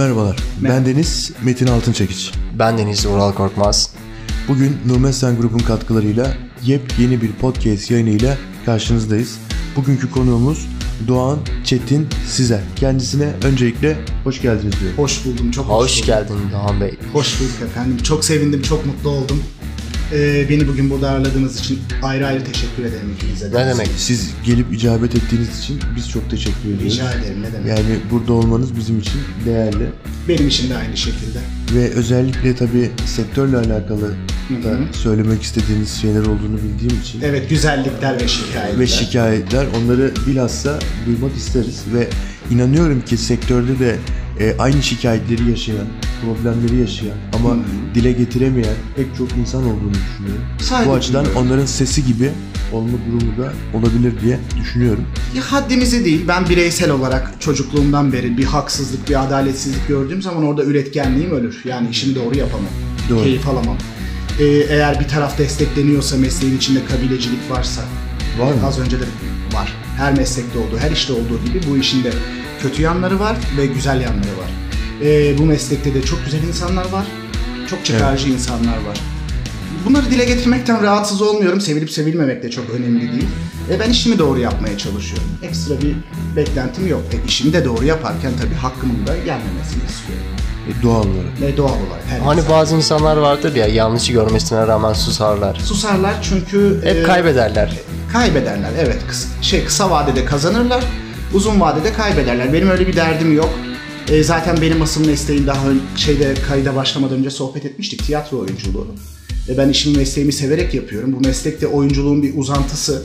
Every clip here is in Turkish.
Merhabalar. Ben Deniz Metin Altınçekiç. Ben Deniz Ural Korkmaz. Bugün Nurmesen Grubun katkılarıyla yepyeni bir podcast yayınıyla karşınızdayız. Bugünkü konuğumuz Doğan Çetin Sizer. Kendisine öncelikle hoş geldiniz diyorum. Hoş buldum, çok Hoş buldum. geldin Doğan Bey. Hoş bulduk efendim. Çok sevindim, çok mutlu oldum. Ee, beni bugün burada ağırladığınız için ayrı ayrı teşekkür ederim ikinize de. Ne demek? Siz gelip icabet ettiğiniz için biz çok teşekkür ediyoruz. Rica ederim, ne demek. Yani burada olmanız bizim için değerli. Benim için de aynı şekilde. Ve özellikle tabii sektörle alakalı da söylemek istediğiniz şeyler olduğunu bildiğim için Evet, güzellikler ve şikayetler. ve şikayetler onları bilhassa duymak isteriz ve inanıyorum ki sektörde de e, aynı şikayetleri yaşayan, problemleri yaşayan ama dile getiremeyen pek çok insan olduğunu düşünüyorum. Saygı Bu açıdan duyuyorum. onların sesi gibi olma durumu da olabilir diye düşünüyorum. Ya haddimizi değil, ben bireysel olarak çocukluğumdan beri bir haksızlık, bir adaletsizlik gördüğüm zaman orada üretkenliğim ölür. Yani işimi doğru yapamam, Doğru. keyif alamam. Ee, eğer bir taraf destekleniyorsa, mesleğin içinde kabilecilik varsa, Var mı? Az önce de var. Her meslekte olduğu, her işte olduğu gibi bu işin de kötü yanları var ve güzel yanları var. Ee, bu meslekte de çok güzel insanlar var, çok çıkarcı insanlar var. Bunları dile getirmekten rahatsız olmuyorum. Sevilip sevilmemek de çok önemli değil. E ben işimi doğru yapmaya çalışıyorum. Ekstra bir beklentim yok. E işimi de doğru yaparken tabii hakkımın da gelmemesini istiyorum. E, doğal olarak. Ve doğal olarak her Hani insan. bazı insanlar vardır ya yanlışı görmesine rağmen susarlar. Susarlar çünkü... Hep e, kaybederler. Kaybederler evet. Kıs- şey kısa vadede kazanırlar, uzun vadede kaybederler. Benim öyle bir derdim yok. E, zaten benim asıl mesleğim daha şeyde kayda başlamadan önce sohbet etmiştik tiyatro oyunculuğu. E, ben işimi mesleğimi severek yapıyorum. Bu meslekte oyunculuğun bir uzantısı.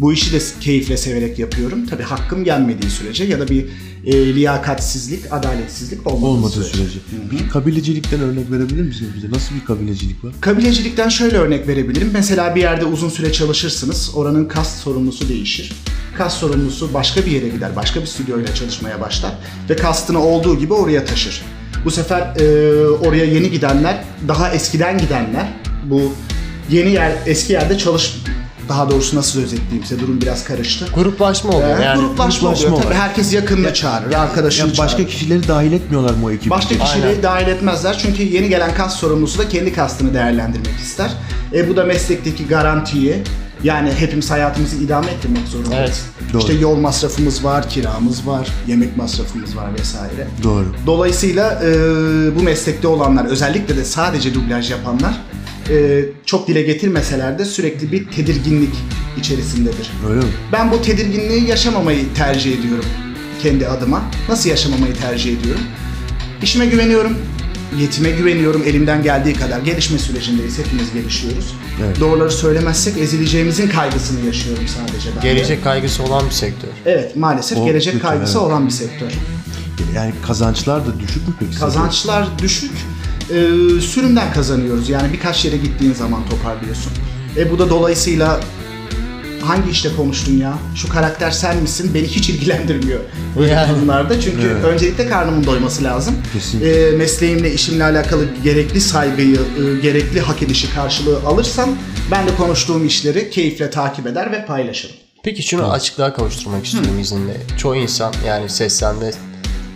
Bu işi de keyifle severek yapıyorum. Tabii hakkım gelmediği sürece ya da bir e, liyakatsizlik, adaletsizlik olmadığı, Olmadığı sürece. Peki kabilecilikten örnek verebilir misiniz bize? Nasıl bir kabilecilik var? Kabilecilikten şöyle örnek verebilirim. Mesela bir yerde uzun süre çalışırsınız. Oranın kast sorumlusu değişir. Kast sorumlusu başka bir yere gider. Başka bir stüdyoyla çalışmaya başlar. Ve kastını olduğu gibi oraya taşır. Bu sefer e, oraya yeni gidenler, daha eskiden gidenler bu yeni yer, eski yerde çalış... Daha doğrusu nasıl özetleyeyim size durum biraz karıştı. Gruplaşma oluyor Ee, yani. gruplaşma, gruplaşma oluyor. Tabii olarak. herkes yakınını çağırır, arkadaşını Yani başka çağırır. kişileri dahil etmiyorlar mı o ekibe? Başka kişileri dahil etmezler çünkü yeni gelen kas sorumlusu da kendi kastını değerlendirmek ister. E, bu da meslekteki garantiyi yani hepimiz hayatımızı idame ettirmek zorundayız. Evet, doğru. İşte yol masrafımız var, kiramız var, yemek masrafımız var vesaire. Doğru. Dolayısıyla e, bu meslekte olanlar özellikle de sadece dublaj yapanlar e, çok dile getirmeseler de sürekli bir tedirginlik içerisindedir. Öyle mi? Ben bu tedirginliği yaşamamayı tercih ediyorum kendi adıma. Nasıl yaşamamayı tercih ediyorum? İşime güveniyorum, yetime güveniyorum elimden geldiği kadar. Gelişme sürecindeyiz, hepimiz gelişiyoruz. Evet. Doğruları söylemezsek ezileceğimizin kaygısını yaşıyorum sadece ben de. Gelecek kaygısı olan bir sektör. Evet, maalesef O gelecek kötü, kaygısı evet. olan bir sektör. Yani kazançlar da düşük mü peki? Kazançlar düşük, e, sürümden kazanıyoruz. Yani birkaç yere gittiğin zaman toparlıyorsun. E bu da dolayısıyla hangi işte konuştun ya? Şu karakter sen misin? Beni hiç ilgilendirmiyor böyle Yani. durumlarda. Çünkü Evet. öncelikle karnımın doyması lazım. Kesinlikle. E, mesleğimle, işimle alakalı gerekli saygıyı, e, gerekli hak edişi karşılığı alırsam ben de konuştuğum işleri keyifle takip eder ve paylaşırım. Peki şunu açıklığa kavuşturmak istiyorum izninle. Çoğu insan yani seslenme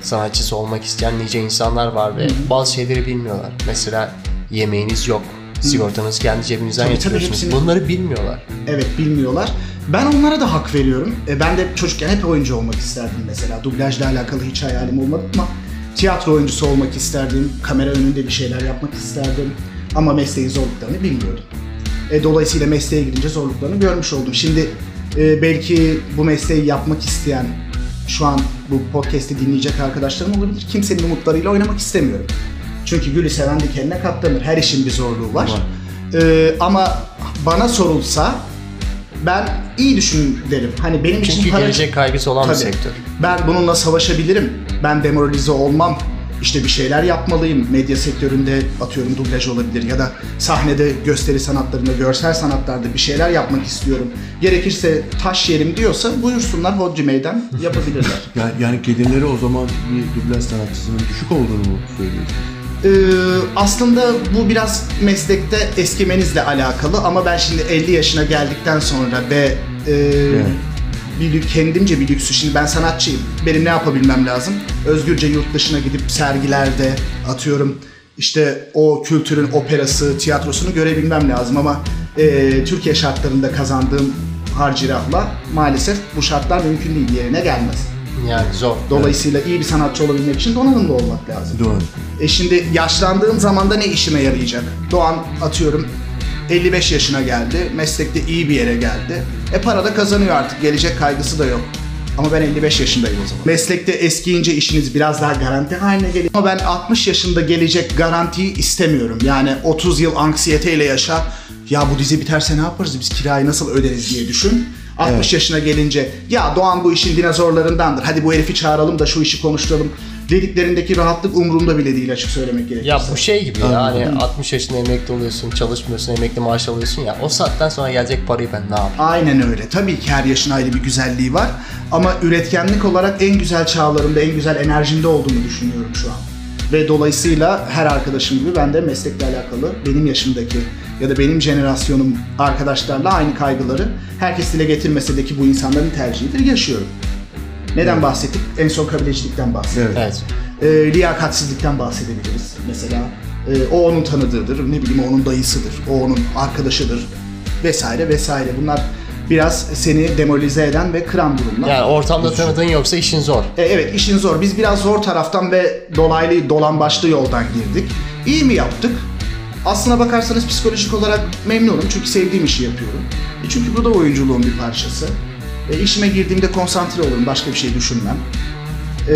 sanatçısı olmak isteyen nice insanlar var ve bazı şeyleri bilmiyorlar. Mesela yemeğiniz yok. Sigortanız kendi cebinizden Tabii, tabii, yatırıyorsunuz. hepsini- Bunları bilmiyorlar. Evet bilmiyorlar. Ben onlara da hak veriyorum. E, ben de çocukken hep oyuncu olmak isterdim mesela. Dublajla alakalı hiç hayalim olmadı ama tiyatro oyuncusu olmak isterdim. Kamera önünde bir şeyler yapmak isterdim. Ama mesleğin zorluklarını bilmiyordum. E, dolayısıyla mesleğe girince zorluklarını görmüş oldum. Şimdi e, belki bu mesleği yapmak isteyen şu an bu podcast'i dinleyecek arkadaşlarım olabilir. Kimsenin umutlarıyla oynamak istemiyorum. Çünkü gülü seven dikenine katlanır. Her işin bir zorluğu var. Var. E, ama bana sorulsa ben iyi düşün derim. Hani benim için Çünkü para... gelecek kaygısı olan bir Tabii. sektör. Ben bununla savaşabilirim. Ben demoralize olmam. İşte bir şeyler yapmalıyım. Medya sektöründe atıyorum dublaj olabilir ya da sahnede gösteri sanatlarında, görsel sanatlarda bir şeyler yapmak istiyorum. Gerekirse taş yerim diyorsa buyursunlar hodri meydan yapabilirler. Yani, yani gelirleri o zaman bir dublaj sanatçısının düşük olduğunu mu söylüyorsun? Ee, aslında bu biraz meslekte eskimenizle alakalı ama ben şimdi 50 yaşına geldikten sonra ve e, bir kendimce bir lüksü. Şimdi ben sanatçıyım. Benim ne yapabilmem lazım? Özgürce yurt dışına gidip sergilerde atıyorum işte o kültürün operası, tiyatrosunu görebilmem lazım ama e, Türkiye şartlarında kazandığım harcırahla maalesef bu şartlar mümkün değil yerine gelmez. Yani zor. Dolayısıyla iyi bir sanatçı olabilmek için donanımlı olmak lazım. Doğru. E şimdi yaşlandığım zaman da ne işime yarayacak? Doğan atıyorum 55 yaşına geldi, meslekte iyi bir yere geldi. E para da kazanıyor artık, gelecek kaygısı da yok. Ama ben 55 yaşındayım o zaman. Meslekte eskiyince işiniz biraz daha garanti haline geliyor. Ama ben 60 yaşında gelecek garantiyi istemiyorum. Yani 30 yıl anksiyeteyle yaşa. Ya bu dizi biterse ne yaparız? Biz kirayı nasıl öderiz diye düşün. 60 Evet. yaşına gelince ya Doğan bu işin dinozorlarındandır. Hadi bu herifi çağıralım da şu işi konuşturalım. Dediklerindeki rahatlık umurumda bile değil açık söylemek gerekirse. Ya bu şey gibi ya hani 60 yaşında emekli oluyorsun, çalışmıyorsun, emekli maaş alıyorsun ya o saatten sonra gelecek parayı ben ne yapayım? Aynen öyle. Tabii ki her yaşın ayrı bir güzelliği var. Ama üretkenlik olarak en güzel çağlarımda, en güzel enerjimde olduğumu düşünüyorum şu an. Ve dolayısıyla her arkadaşım gibi ben de meslekle alakalı benim yaşımdaki ya da benim jenerasyonum arkadaşlarla aynı kaygıları herkes dile getirmese de ki bu insanların tercihidir yaşıyorum. Neden bahsettik? En son kabilecilikten bahsettik. Evet. Evet. e, liyakatsizlikten bahsedebiliriz. Mesela e, o onun tanıdığıdır, ne bileyim o onun dayısıdır, o onun arkadaşıdır vesaire vesaire. Bunlar biraz seni demoralize eden ve kıran durumlar. Yani ortamda tanıdığın yoksa işin zor. E, evet işin zor. Biz biraz zor taraftan ve dolaylı dolan başlı yoldan girdik. İyi mi yaptık? Aslına bakarsanız psikolojik olarak memnunum çünkü sevdiğim işi yapıyorum. E, çünkü bu da oyunculuğun bir parçası. E, işime girdiğimde konsantre olurum, başka bir şey düşünmem. E,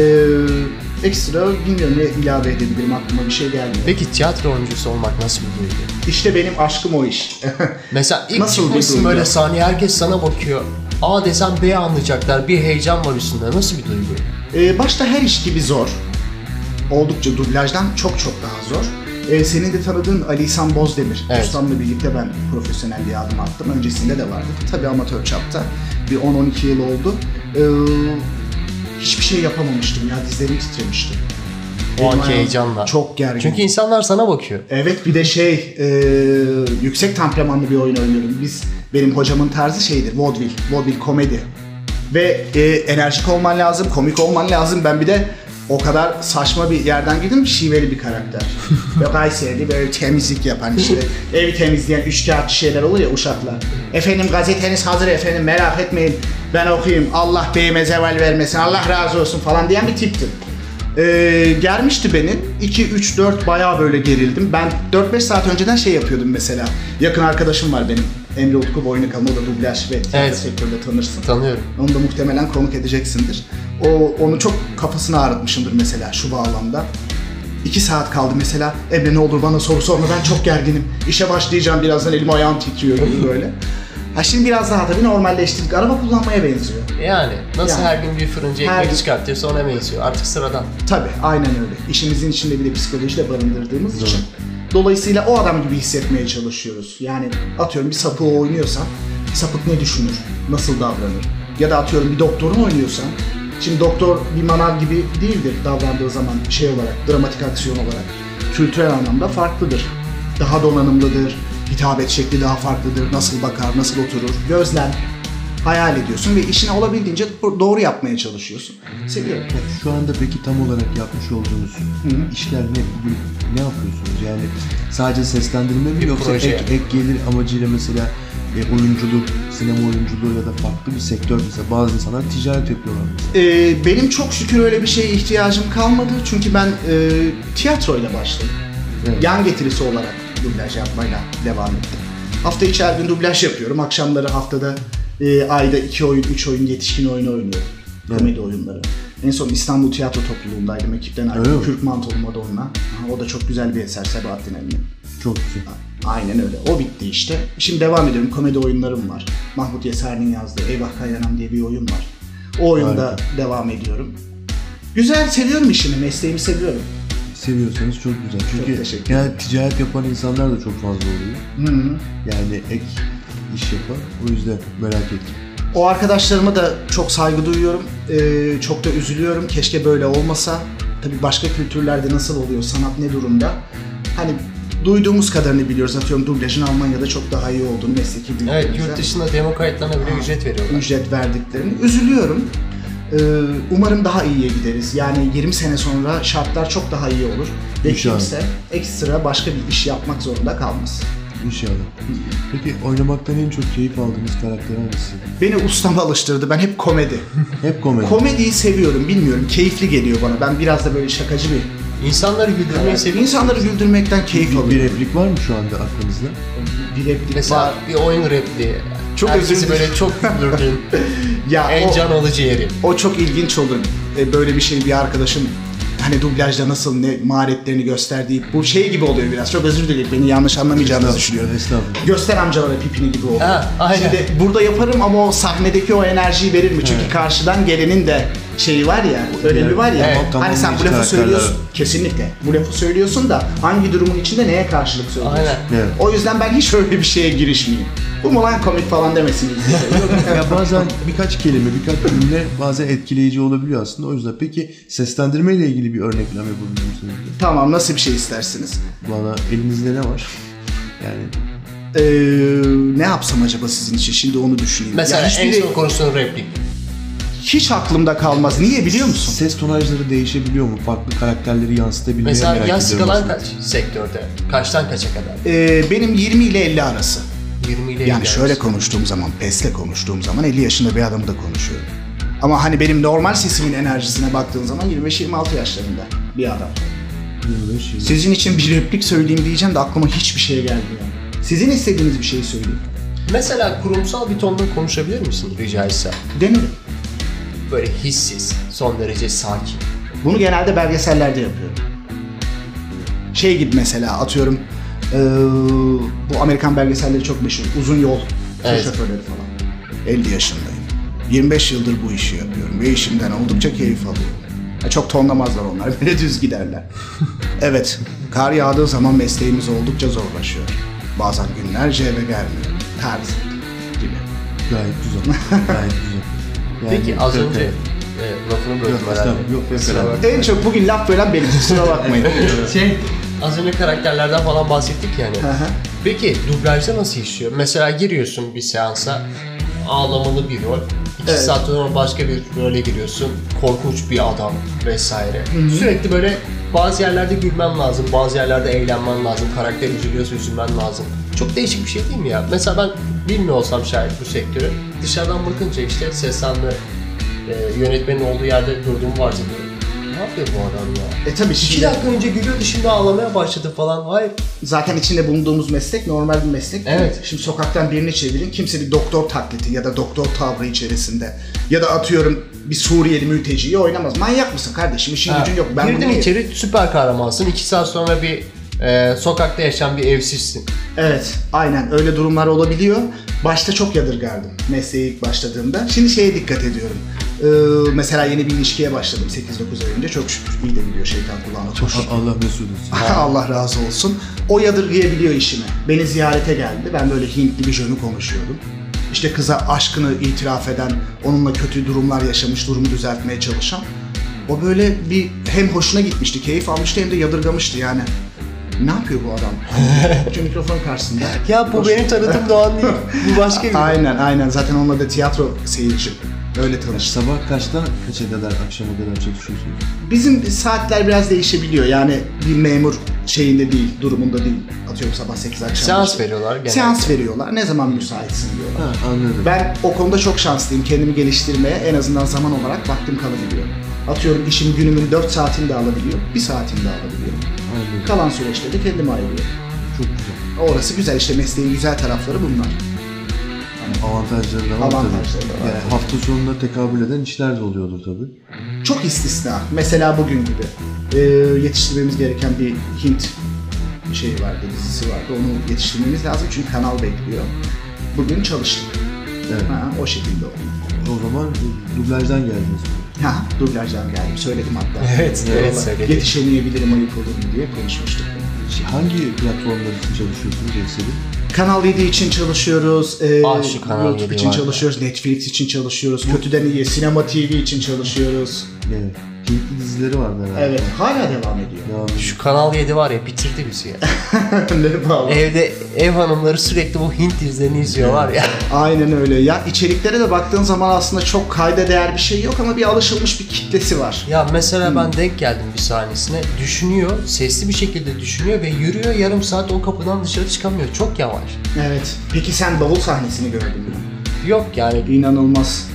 ekstra bilmiyorum ne ilave edebilirim aklıma bir şey gelmiyor. Peki tiyatro oyuncusu olmak nasıl bir duygu? İşte benim aşkım o iş. Mesela ilk Nasıl çıkmışsın böyle sahneye herkes sana bakıyor. A desem B anlayacaklar. Bir heyecan var üstünde. Nasıl bir duygu? Ee, başta her iş gibi zor. Oldukça dublajdan çok çok daha zor. Ee, senin de tanıdığın Ali İhsan Bozdemir. Evet. Ustamla birlikte ben profesyonel bir adım attım. Öncesinde de vardı. Tabii amatör çapta. Bir 10-12 yıl oldu. Ee, hiçbir şey yapamamıştım ya. Dizlerim titremişti. O anki heyecanla. Çok gergin. Çünkü insanlar sana bakıyor. Evet bir de şey e, yüksek temperamanlı bir oyun oynuyorum. Biz benim hocamın tarzı şeydir vaudeville, vaudeville komedi. Ve e, enerjik olman lazım, komik olman lazım. Ben bir de o kadar saçma bir yerden girdim şiveli bir karakter. Ve Kayseri'de böyle temizlik yapan işte evi temizleyen üçkağıtçı şeyler olur ya uşaklar. Efendim gazeteniz hazır efendim merak etmeyin ben okuyayım Allah beyime zeval vermesin Allah razı olsun falan diyen bir tiptim. Ee, germişti beni. 2, 3, 4 bayağı böyle gerildim. Ben 4-5 saat önceden şey yapıyordum mesela. Yakın arkadaşım var benim. Emre Utku Boynukalın. O da dublaj ve tiyatro Evet. sektöründe tanırsın. Tanıyorum. Onu da muhtemelen konuk edeceksindir. O onu çok kafasını ağrıtmışımdır mesela şu bağlamda. İki saat kaldı mesela. Emre ne olur bana soru sorma ben çok gerginim. İşe başlayacağım birazdan elim ayağım titriyor gibi böyle. Ha şimdi biraz daha tabii normalleştirdik. Araba kullanmaya benziyor. Yani nasıl Yani. her gün bir fırıncı Her ekmek gün. çıkartıyorsa ona benziyor. Artık sıradan. Tabii aynen öyle. İşimizin içinde bir de psikoloji de barındırdığımız için. Dolayısıyla o adam gibi hissetmeye çalışıyoruz. Yani atıyorum bir sapığı oynuyorsan sapık ne düşünür? Nasıl davranır? Ya da atıyorum bir doktorun oynuyorsan Şimdi doktor bir manav gibi değildir davrandığı zaman şey olarak, dramatik aksiyon olarak. Kültürel anlamda farklıdır. Daha donanımlıdır, hitabet şekli daha farklıdır, nasıl bakar, nasıl oturur, gözlem, hayal ediyorsun ve işini olabildiğince doğru yapmaya çalışıyorsun. Seviyorum. Şu anda peki tam olarak yapmış olduğunuz işler ne? Ne yapıyorsunuz? Yani sadece seslendirme mi Bir yoksa proje. ek, ek gelir amacıyla mesela e, oyunculuk, sinema oyunculuğu ya da farklı bir sektör mesela bazı insanlar ticaret yapıyorlar. Ee, benim çok şükür öyle bir şeye ihtiyacım kalmadı. Çünkü ben e, tiyatroyla başladım. Evet. Yan getirisi olarak dublaj yapmayla devam ettim. Hafta içi her gün dublaj yapıyorum. Akşamları haftada e, ayda iki oyun, üç oyun yetişkin oyunu oynuyorum. Komedi oyunları. En son İstanbul Tiyatro Topluluğu'ndaydım. Ekipten ayrıldım. Kürk Mantolu Madonna. Aha, O da çok güzel bir eser Sebahattin Ali'nin. Çok güzel. Aynen öyle. O bitti işte. Şimdi devam ediyorum. Komedi oyunlarım var. Mahmut Yeser'in yazdığı Eyvah Kayanam diye bir oyun var. O oyunda Harika. devam ediyorum. Güzel, seviyorum işimi, mesleğimi seviyorum. Seviyorsanız çok güzel. Çünkü teşekkür genel ticaret yapan insanlar da çok fazla oluyor. Hı hı. Yani ek iş yapan. O yüzden merak ettim. O arkadaşlarıma da çok saygı duyuyorum. Ee, çok da üzülüyorum. Keşke böyle olmasa. Tabii başka kültürlerde nasıl oluyor, sanat ne durumda? Hani duyduğumuz kadarını biliyoruz. Atıyorum dublajın Almanya'da çok daha iyi olduğunu mesleki Evet büyüklerimizden yurt dışında demo kayıtlarına bile ücret veriyorlar. ücret verdiklerini. Üzülüyorum. Ee, umarım daha iyiye gideriz. Yani 20 sene sonra şartlar çok daha iyi olur. Ve İnşallah. kimse ekstra başka bir iş yapmak zorunda kalmaz. İnşallah. Peki oynamaktan en çok keyif aldığınız karakter hangisi? Beni ustama alıştırdı. Ben hep komedi. Hep komedi. Komediyi seviyorum. Bilmiyorum. Keyifli geliyor bana. Ben biraz da böyle şakacı bir İnsanları güldürmeyi seviyorum. İnsanları güldürmekten keyif bir, bir alıyorum. replik var mı şu anda aklınızda? Bir replik Mesela var. bir oyun repliği. Çok Herkesi özür böyle çok güldürdün. Ya en o, can alıcı yeri. o çok ilginç olur. E, böyle bir şey bir arkadaşım hani dublajda nasıl ne maharetlerini gösterdiği bu şey gibi oluyor biraz. Çok özür dilerim. Beni yanlış anlamayacağınızı düşünüyorum. Estağfurullah. Göster amcalara pipini gibi oluyor. Ha, aynen. Şimdi burada yaparım ama o sahnedeki o enerjiyi verir mi? Çünkü karşıdan gelenin de şeyi var ya, önemi var ya. Evet, hani sen bu lafı söylüyorsun. Kesinlikle. Bu lafı söylüyorsun da hangi durumun içinde neye karşılık söylüyorsun? Aynen. Evet. O yüzden ben hiç öyle bir şeye girişmeyeyim. Bu mu lan komik falan demesin. Ya bazen birkaç kelime, birkaç cümle bazen etkileyici olabiliyor aslında. O yüzden peki seslendirme ile ilgili bir örneklem yapabilir misiniz? tamam nasıl bir şey istersiniz? Bana elinizde ne var? Yani Ee, ne yapsam acaba sizin için? Şimdi onu düşüneyim. Mesela Ya en hiçbiri- son konuştuğun replik. Hiç aklımda kalmaz. Niye biliyor musun? ses tonajları değişebiliyor mu? Farklı karakterleri yansıtabilmeyi Mesela merak yaş ediyorum skalan aslında. kaç sektörde? Kaçtan kaça kadar? Ee, benim 20 ile 50 arası. 20 ile Yani 50 şöyle arası. konuştuğum zaman, PES'le konuştuğum zaman 50 yaşında bir adamı da konuşuyorum. Ama hani benim normal sesimin enerjisine baktığın zaman 25-26 yaşlarında bir adam. 25 yıl. Sizin için bir replik söyleyeyim diyeceğim de aklıma hiçbir şey gelmiyor. Sizin istediğiniz bir şey söyleyeyim. Mesela kurumsal bir tonda konuşabilir misin rica etsem? Denerim. Böyle hissiz, son derece sakin. Bunu genelde belgesellerde yapıyorum. Şey gibi mesela atıyorum eee, bu Amerikan belgeselleri çok meşhur. Uzun yol Evet. şoförleri falan. 50 yaşındayım. 25 yıldır bu işi yapıyorum ve işimden oldukça keyif alıyorum. Ya çok tonlamazlar onlar. Böyle düz giderler. evet, kar yağdığı zaman mesleğimiz oldukça zorlaşıyor. Bazen günlerce eve gelmiyorum. Tarz gibi. Gayet güzel. Gayet güzel. Yani- Peki az önce e, lafını böldüm Yok, herhalde. Yok, yok. En çok bugün laf bölen benim. Kusura bakmayın. Şey, az önce karakterlerden falan bahsettik yani. Hı hı. Peki dublajda nasıl işliyor? Mesela giriyorsun bir seansa ağlamalı bir rol. İki Evet. saat sonra başka bir role giriyorsun. Korkunç bir adam vesaire. Sürekli böyle bazı yerlerde gülmen lazım, bazı yerlerde eğlenmen lazım. Karakter üzülüyorsa üzülmen lazım. Çok değişik bir şey değil mi ya? Mesela ben bilmiyor olsam şayet bu sektörü dışarıdan bakınca işte seslenme e, yönetmenin olduğu yerde durduğumu varsa diyorum. Ne yapıyor bu adam ya? E tabii İki şimdi dakika önce gülüyordu şimdi ağlamaya başladı falan. Hayır. zaten içinde bulunduğumuz meslek normal bir meslek. değil? Evet. Şimdi sokaktan birini çevirin kimse bir doktor taklidi ya da doktor tavrı içerisinde ya da atıyorum bir Suriyeli mülteciyi oynamaz. Manyak mısın kardeşim? İşin gücün yok. Ben Girdin bunu- içeri süper kahramansın. İki saat sonra bir e, sokakta yaşayan bir evsizsin. Evet, aynen öyle durumlar olabiliyor. Başta çok yadırgardım mesleğe ilk başladığımda. Şimdi şeye dikkat ediyorum. Ee, mesela yeni bir ilişkiye başladım 8-9 ay önce. Çok şükür iyi de biliyor şeytan kulağına. Çok şükür. Allah mesut etsin. Allah razı olsun. O yadırgayabiliyor işimi. Beni ziyarete geldi. Ben böyle Hintli bir jönü konuşuyordum. İşte kıza aşkını itiraf eden, onunla kötü durumlar yaşamış, durumu düzeltmeye çalışan. O böyle bir hem hoşuna gitmişti, keyif almıştı hem de yadırgamıştı yani. Ne yapıyor bu adam? Şu mikrofon karşısında. Ya bu Boş- benim tanıdığım Doğan değil. Bu başka bir. Aynen aynen. Zaten onunla da tiyatro seyirci. Öyle tanıştık. Sabah kaçta kaça kadar akşama kadar çalışıyorsunuz? Bizim saatler biraz değişebiliyor. Yani bir memur şeyinde değil, durumunda değil. Atıyorum sabah 8 akşam. Seans beşte. veriyorlar genelde. Seans veriyorlar. Ne zaman müsaitsin diyorlar. Ha anladım. Ben o konuda çok şanslıyım. Kendimi geliştirmeye en azından zaman olarak vaktim kalabiliyor. Atıyorum işim günümün 4 saatini de alabiliyor. 1 saatini de alabiliyor. Kalan süreçte de kendime ayırıyorum. Çok güzel. Orası güzel işte mesleğin güzel tarafları bunlar. Avantajları da var Avantajları tabii. da var. Yani hafta sonunda tekabül eden işler de oluyordur tabii. Çok istisna. Mesela bugün gibi. Ee, yetiştirmemiz gereken bir Hint şey vardı, dizisi vardı. Onu yetiştirmemiz lazım çünkü kanal bekliyor. Bugün çalıştık. Evet. Ha, o şekilde oldu. O zaman dublajdan geldiniz. Ha, dublajdan geldim. Söyledim hatta. Evet, evet Vallahi söyledi. Yetişemeyebilirim ayıp olur mu diye konuşmuştuk. Şey, Hangi platformlar için çalışıyorsunuz? Kanal 7 için çalışıyoruz. e, Ah, şu Kanal YouTube 7 için var çalışıyoruz. Netflix için çalışıyoruz. Kötüden iyiye. Sinema TV için çalışıyoruz. Evet. Hintli dizileri vardı herhalde. Evet hala devam ediyor. Devam ediyor. Şu Kanal 7 var ya bitirdi bizi ya. ne bağlı? Evde ev hanımları sürekli bu Hint dizilerini izliyorlar ya. Aynen öyle. Ya içeriklere de baktığın zaman aslında çok kayda değer bir şey yok ama bir alışılmış bir kitlesi var. Ya mesela ben denk geldim bir sahnesine. Düşünüyor, sesli bir şekilde düşünüyor ve yürüyor yarım saat o kapıdan dışarı çıkamıyor. Çok yavaş. Evet. Peki sen bavul sahnesini gördün mü? Yok yani İnanılmaz.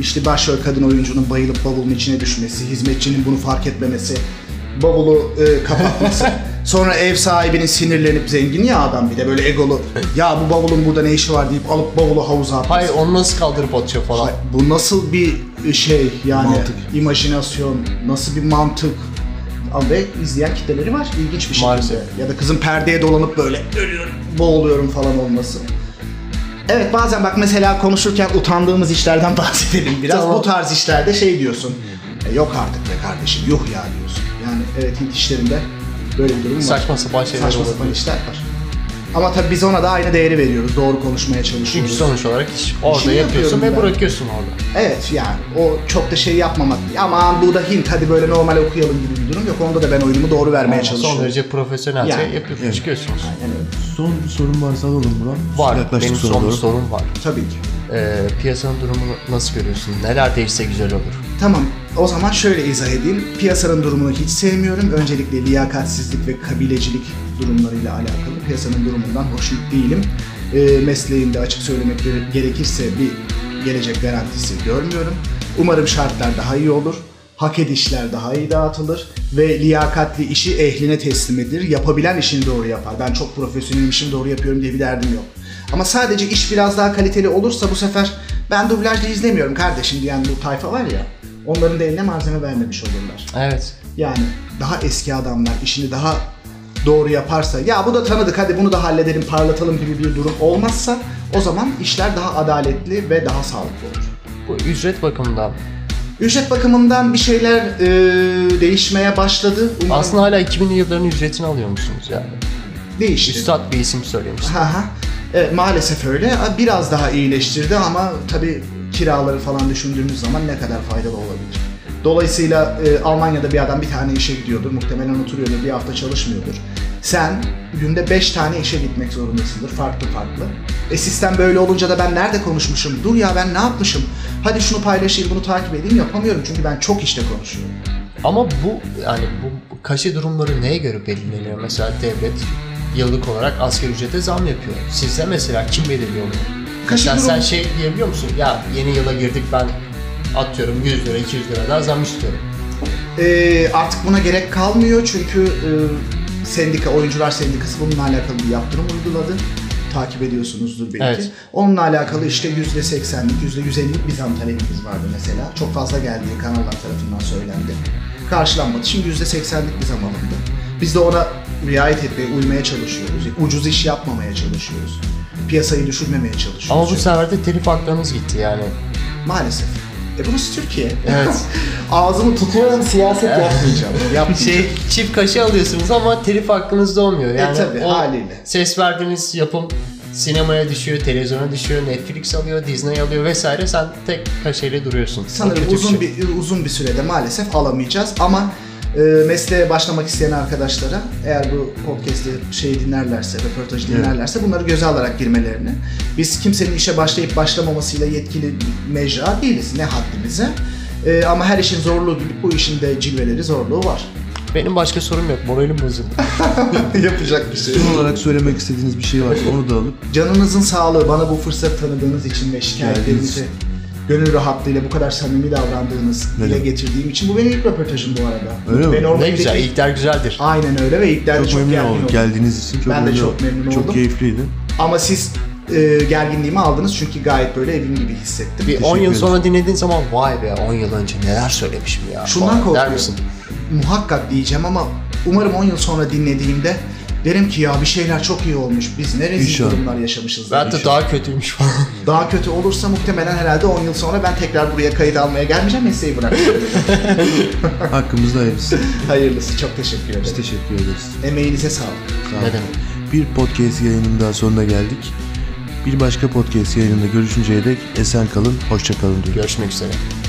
İşte başrol kadın oyuncunun bayılıp bavulun içine düşmesi, hizmetçinin bunu fark etmemesi, bavulu e, kapatması. Sonra ev sahibinin sinirlenip zengin ya adam bir de böyle egolu. Ya bu bavulun burada ne işi var deyip alıp bavulu havuza atması. hayır onu nasıl kaldırıp atıyor falan. Ay, Bu nasıl bir şey yani Mantık. imajinasyon, nasıl bir mantık ve izleyen kitleleri var ilginç bir şekilde. Maalesef. Ya da kızın perdeye dolanıp böyle ölüyorum, boğuluyorum falan olması. Evet bazen bak mesela konuşurken utandığımız işlerden bahsedelim biraz. Tamam. Bu tarz işlerde şey diyorsun. "E, yok artık be kardeşim yuh ya diyorsun. Yani evet Hint işlerinde böyle bir durum var. Saçma sapan şeyler Saçma sapan işler var. Ama tabii biz ona da aynı değeri veriyoruz. Doğru konuşmaya Çünkü çalışıyoruz. sonuç olarak iş orada yapıyorsun yapıyorum ve ben. bırakıyorsun orada. Evet yani o çok da şey yapmamak. Aman bu da Hint hadi böyle normal okuyalım gibi bir durum yok. Onda da ben oyunumu doğru vermeye Ama çalışıyorum. Son derece profesyonelce Yani. yapıyorsun, Evet. çıkıyorsunuz. Yani öyle. Son sorun varsa alalım Burak. Var, Yaklaştık benim sona son bir sorun var. Tabii ki. Ee, piyasanın durumunu nasıl görüyorsun? Neler değişse güzel olur. Tamam o zaman şöyle izah edeyim. Piyasanın durumunu hiç sevmiyorum. Öncelikle liyakatsizlik ve kabilecilik durumlarıyla alakalı. Piyasanın durumundan hoşnut değilim. Ee, mesleğimde açık söylemek gerekirse bir gelecek garantisi görmüyorum. Umarım şartlar daha iyi olur. Hak edişler daha iyi dağıtılır ve liyakatli işi ehline teslim edilir. Yapabilen işini doğru yapar. Ben çok profesyonelim işimi doğru yapıyorum diye bir derdim yok. Ama sadece iş biraz daha kaliteli olursa bu sefer ben dublajda izlemiyorum kardeşim diyen bu tayfa var ya. Onların da eline malzeme vermemiş olurlar. Evet. Yani daha eski adamlar işini daha doğru yaparsa ya bu da tanıdık hadi bunu da halledelim parlatalım gibi bir durum olmazsa o zaman işler daha adaletli ve daha sağlıklı olur. Bu ücret bakımından Ücret bakımından bir şeyler e, değişmeye başladı. Umarım aslında hala 2000'li yılların ücretini alıyor musunuz yani? değişti. Üstad bir isim söylemiş. Ha ha. Evet, maalesef öyle. Biraz daha iyileştirdi ama tabii kiraları falan düşündüğümüz zaman ne kadar faydalı olabilir. Dolayısıyla e, Almanya'da bir adam bir tane işe gidiyordur. Muhtemelen oturuyordur, bir hafta çalışmıyordur. Sen günde 5 tane işe gitmek zorundasındır, farklı farklı. E sistem böyle olunca da ben nerede konuşmuşum? Dur ya ben ne yapmışım? Hadi şunu paylaşayım, bunu takip edeyim yapamıyorum çünkü ben çok işte konuşuyorum. Ama bu yani bu kaşe durumları neye göre belirleniyor? Mesela devlet yıllık olarak asgari ücrete zam yapıyor. Sizde mesela kim belirliyor bunu? Mesela sen şey diyebiliyor musun? Ya yeni yıla girdik ben atıyorum 100 lira 200 lira daha zam istiyorum. Ee, artık buna gerek kalmıyor çünkü e, sendika, oyuncular sendikası bununla alakalı bir yaptırım uyguladı. Takip ediyorsunuzdur belki. Evet. Onunla alakalı işte %80'lik, %150'lik bir zam talebimiz vardı mesela. Çok fazla geldiği kanallar tarafından söylendi. Karşılanmadı. Şimdi %80'lik bir zam alındı. Biz de ona riayet etmeye, uymaya çalışıyoruz. Ucuz iş yapmamaya çalışıyoruz. Piyasayı düşürmemeye çalışıyoruz. Ama bu sefer de telif haklarınız gitti yani. Maalesef. E burası Türkiye. Evet. Ağzımı tutuyorum, siyaset yapmayacağım. Yapmayacağım. şey çift kaşe alıyorsunuz ama telif hakkınız da olmuyor. Yani E, tabii, o haliyle. ses verdiğiniz yapım sinemaya düşüyor, televizyona düşüyor, Netflix alıyor, Disney alıyor vesaire. Sen tek kaşeyle duruyorsun. Sanırım uzun şey. bir uzun bir sürede maalesef alamayacağız ama e, mesleğe başlamak isteyen arkadaşlara eğer bu podcast'i şey dinlerlerse, röportajı dinlerlerse bunları göze alarak girmelerini. Biz kimsenin işe başlayıp başlamamasıyla yetkili mecra değiliz ne haddimize. E, ama her işin zorluğu gibi bu işin de cilveleri zorluğu var. Benim başka sorum yok. Moralim bozuldu. Yapacak bir şey Son olarak söylemek istediğiniz bir şey varsa onu da alıp Canınızın sağlığı bana bu fırsat tanıdığınız için ve şikayetlerinizi. Gönül rahatlığıyla bu kadar samimi davrandığınız, Ne dile getirdiğim için bu benim ilk röportajım bu arada. Öyle mi? Ben ne normalde- güzel. İlkler güzeldir. Aynen öyle ve ilklerde çok, çok, memnun gergin olduk. oldum. Geldiğiniz için çok Ben de memnun çok oldum. memnun Çok oldum. keyifliydi. Ama siz e, gerginliğimi aldınız çünkü gayet böyle evim gibi hissettim. Bir 10 Teşekkür yıl sonra dinlediğin zaman vay be 10 yıl önce neler söylemişim ya. Şundan falan der korkuyorum. misin? Muhakkak diyeceğim ama umarım 10 yıl sonra dinlediğimde derim ki ya bir şeyler çok iyi olmuş. Biz ne rezil İnşallah. durumlar yaşamışız. Belki de daha kötüymüş falan. Daha kötü olursa muhtemelen herhalde 10 yıl sonra ben tekrar buraya kayıt almaya gelmeyeceğim mesleği bırakacağım. Hakkımızda hayırlısı. Hayırlısı çok teşekkür ederim. Biz teşekkür ederiz. Emeğinize sağlık. Sağ olun. ne demek? Bir podcast yayının daha sonuna geldik. Bir başka podcast yayınında görüşünceye dek esen kalın, hoşça kalın diyorum. Görüşmek üzere.